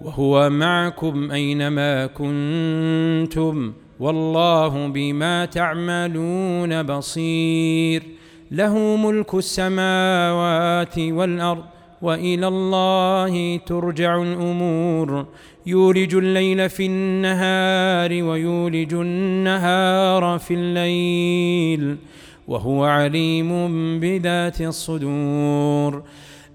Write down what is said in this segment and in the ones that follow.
وهو معكم أينما كنتم والله بما تعملون بصير. له ملك السماوات والأرض وإلى الله ترجع الأمور. يولج الليل في النهار ويولج النهار في الليل. وهو عليم بذات الصدور.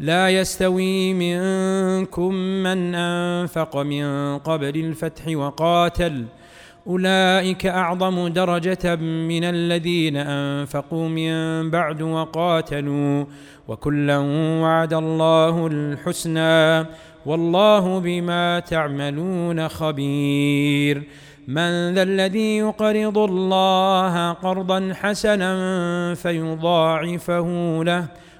لا يستوي منكم من أنفق من قبل الفتح وقاتل. أولئك أعظم درجة من الذين أنفقوا من بعد وقاتلوا. وكلا وعد الله الحسنى. والله بما تعملون خبير. من ذا الذي يقرض الله قرضا حسنا فيضاعفه له.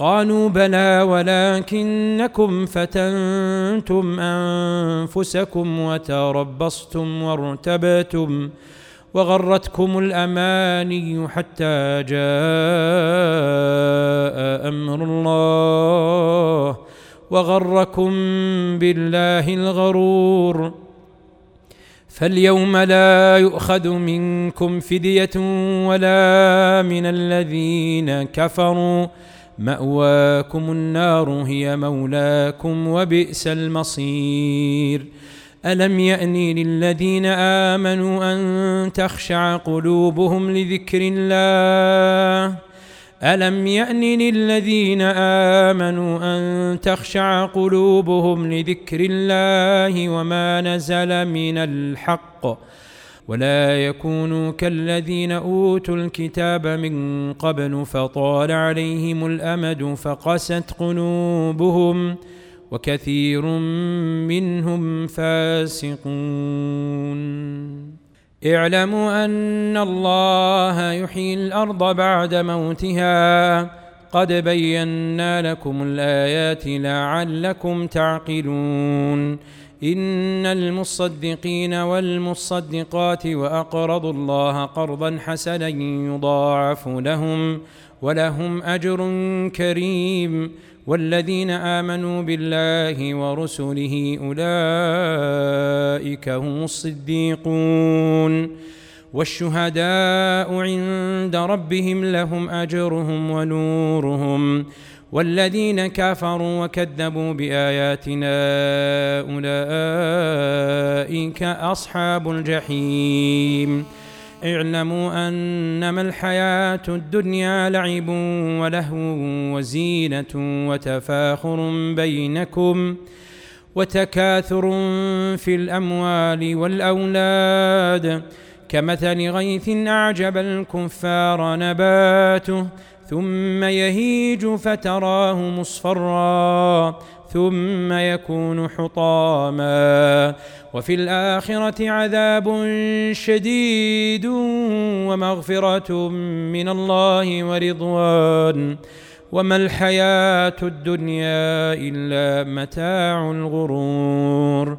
قالوا بلى ولكنكم فتنتم أنفسكم وتربصتم وارتبتم وغرتكم الأماني حتى جاء أمر الله وغركم بالله الغرور فاليوم لا يؤخذ منكم فدية ولا من الذين كفروا مأواكم النار هي مولاكم وبئس المصير. ألم يان للذين آمنوا أن تخشع قلوبهم لذكر الله؟ ألم يان للذين آمنوا أن تخشع قلوبهم لذكر الله وما نزل من الحق؟ ولا يكونوا كالذين أوتوا الكتاب من قبل فطال عليهم الأمد فقست قلوبهم وكثير منهم فاسقون. اعلموا أن الله يحيي الأرض بعد موتها. قد بينا لكم الآيات لعلكم تعقلون. إن المصدقين والمصدقات وأقرضوا الله قرضا حسنا يضاعف لهم ولهم أجر كريم والذين آمنوا بالله ورسله أولئك هم الصديقون والشهداء عند ربهم لهم أجرهم ونورهم والذين كفروا وكذبوا بآياتنا أولئك أصحاب الجحيم. اعلموا أنما الحياة الدنيا لعب ولهو وزينة وتفاخر بينكم وتكاثر في الأموال والأولاد. كمثل غيث أعجب الكفار نباته ثم يهيج فتراه مصفرا ثم يكون حطاما. وفي الآخرة عذاب شديد ومغفرة من الله ورضوان. وما الحياة الدنيا إلا متاع الغرور.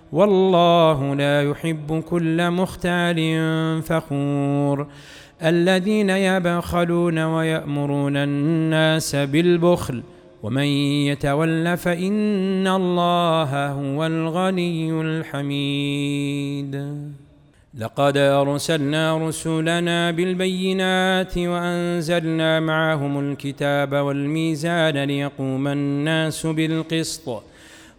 والله لا يحب كل مختال فخور. الذين يبخلون ويأمرون الناس بالبخل ومن يتول فإن الله هو الغني الحميد. لقد أرسلنا رسلنا بالبينات وأنزلنا معهم الكتاب والميزان ليقوم الناس بالقسط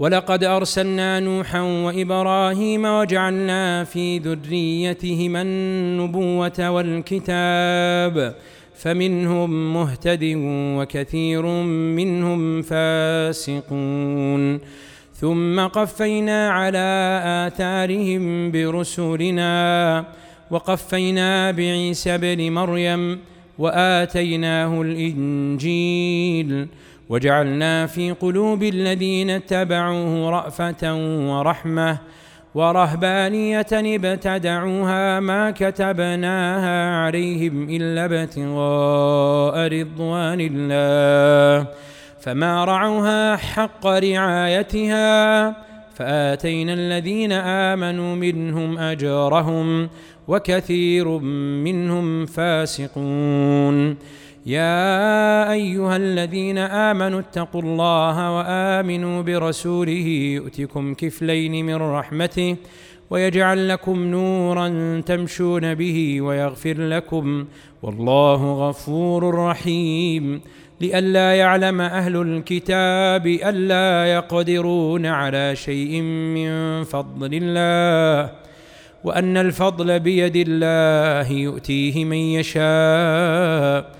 ولقد أرسلنا نوحا وإبراهيم وجعلنا في ذريتهما النبوة والكتاب فمنهم مهتد وكثير منهم فاسقون ثم قفينا على آثارهم برسلنا وقفينا بعيسى ابن مريم وآتيناه الإنجيل وجعلنا في قلوب الذين اتبعوه رأفة ورحمة ورهبانية ابتدعوها ما كتبناها عليهم إلا ابتغاء رضوان الله. فما رعوها حق رعايتها فآتينا الذين آمنوا منهم أجرهم وكثير منهم فاسقون. يا أيها الذين آمنوا اتقوا الله وآمنوا برسوله يؤتكم كفلين من رحمته ويجعل لكم نورا تمشون به ويغفر لكم والله غفور رحيم لئلا يعلم أهل الكتاب ألا يقدرون على شيء من فضل الله وأن الفضل بيد الله يؤتيه من يشاء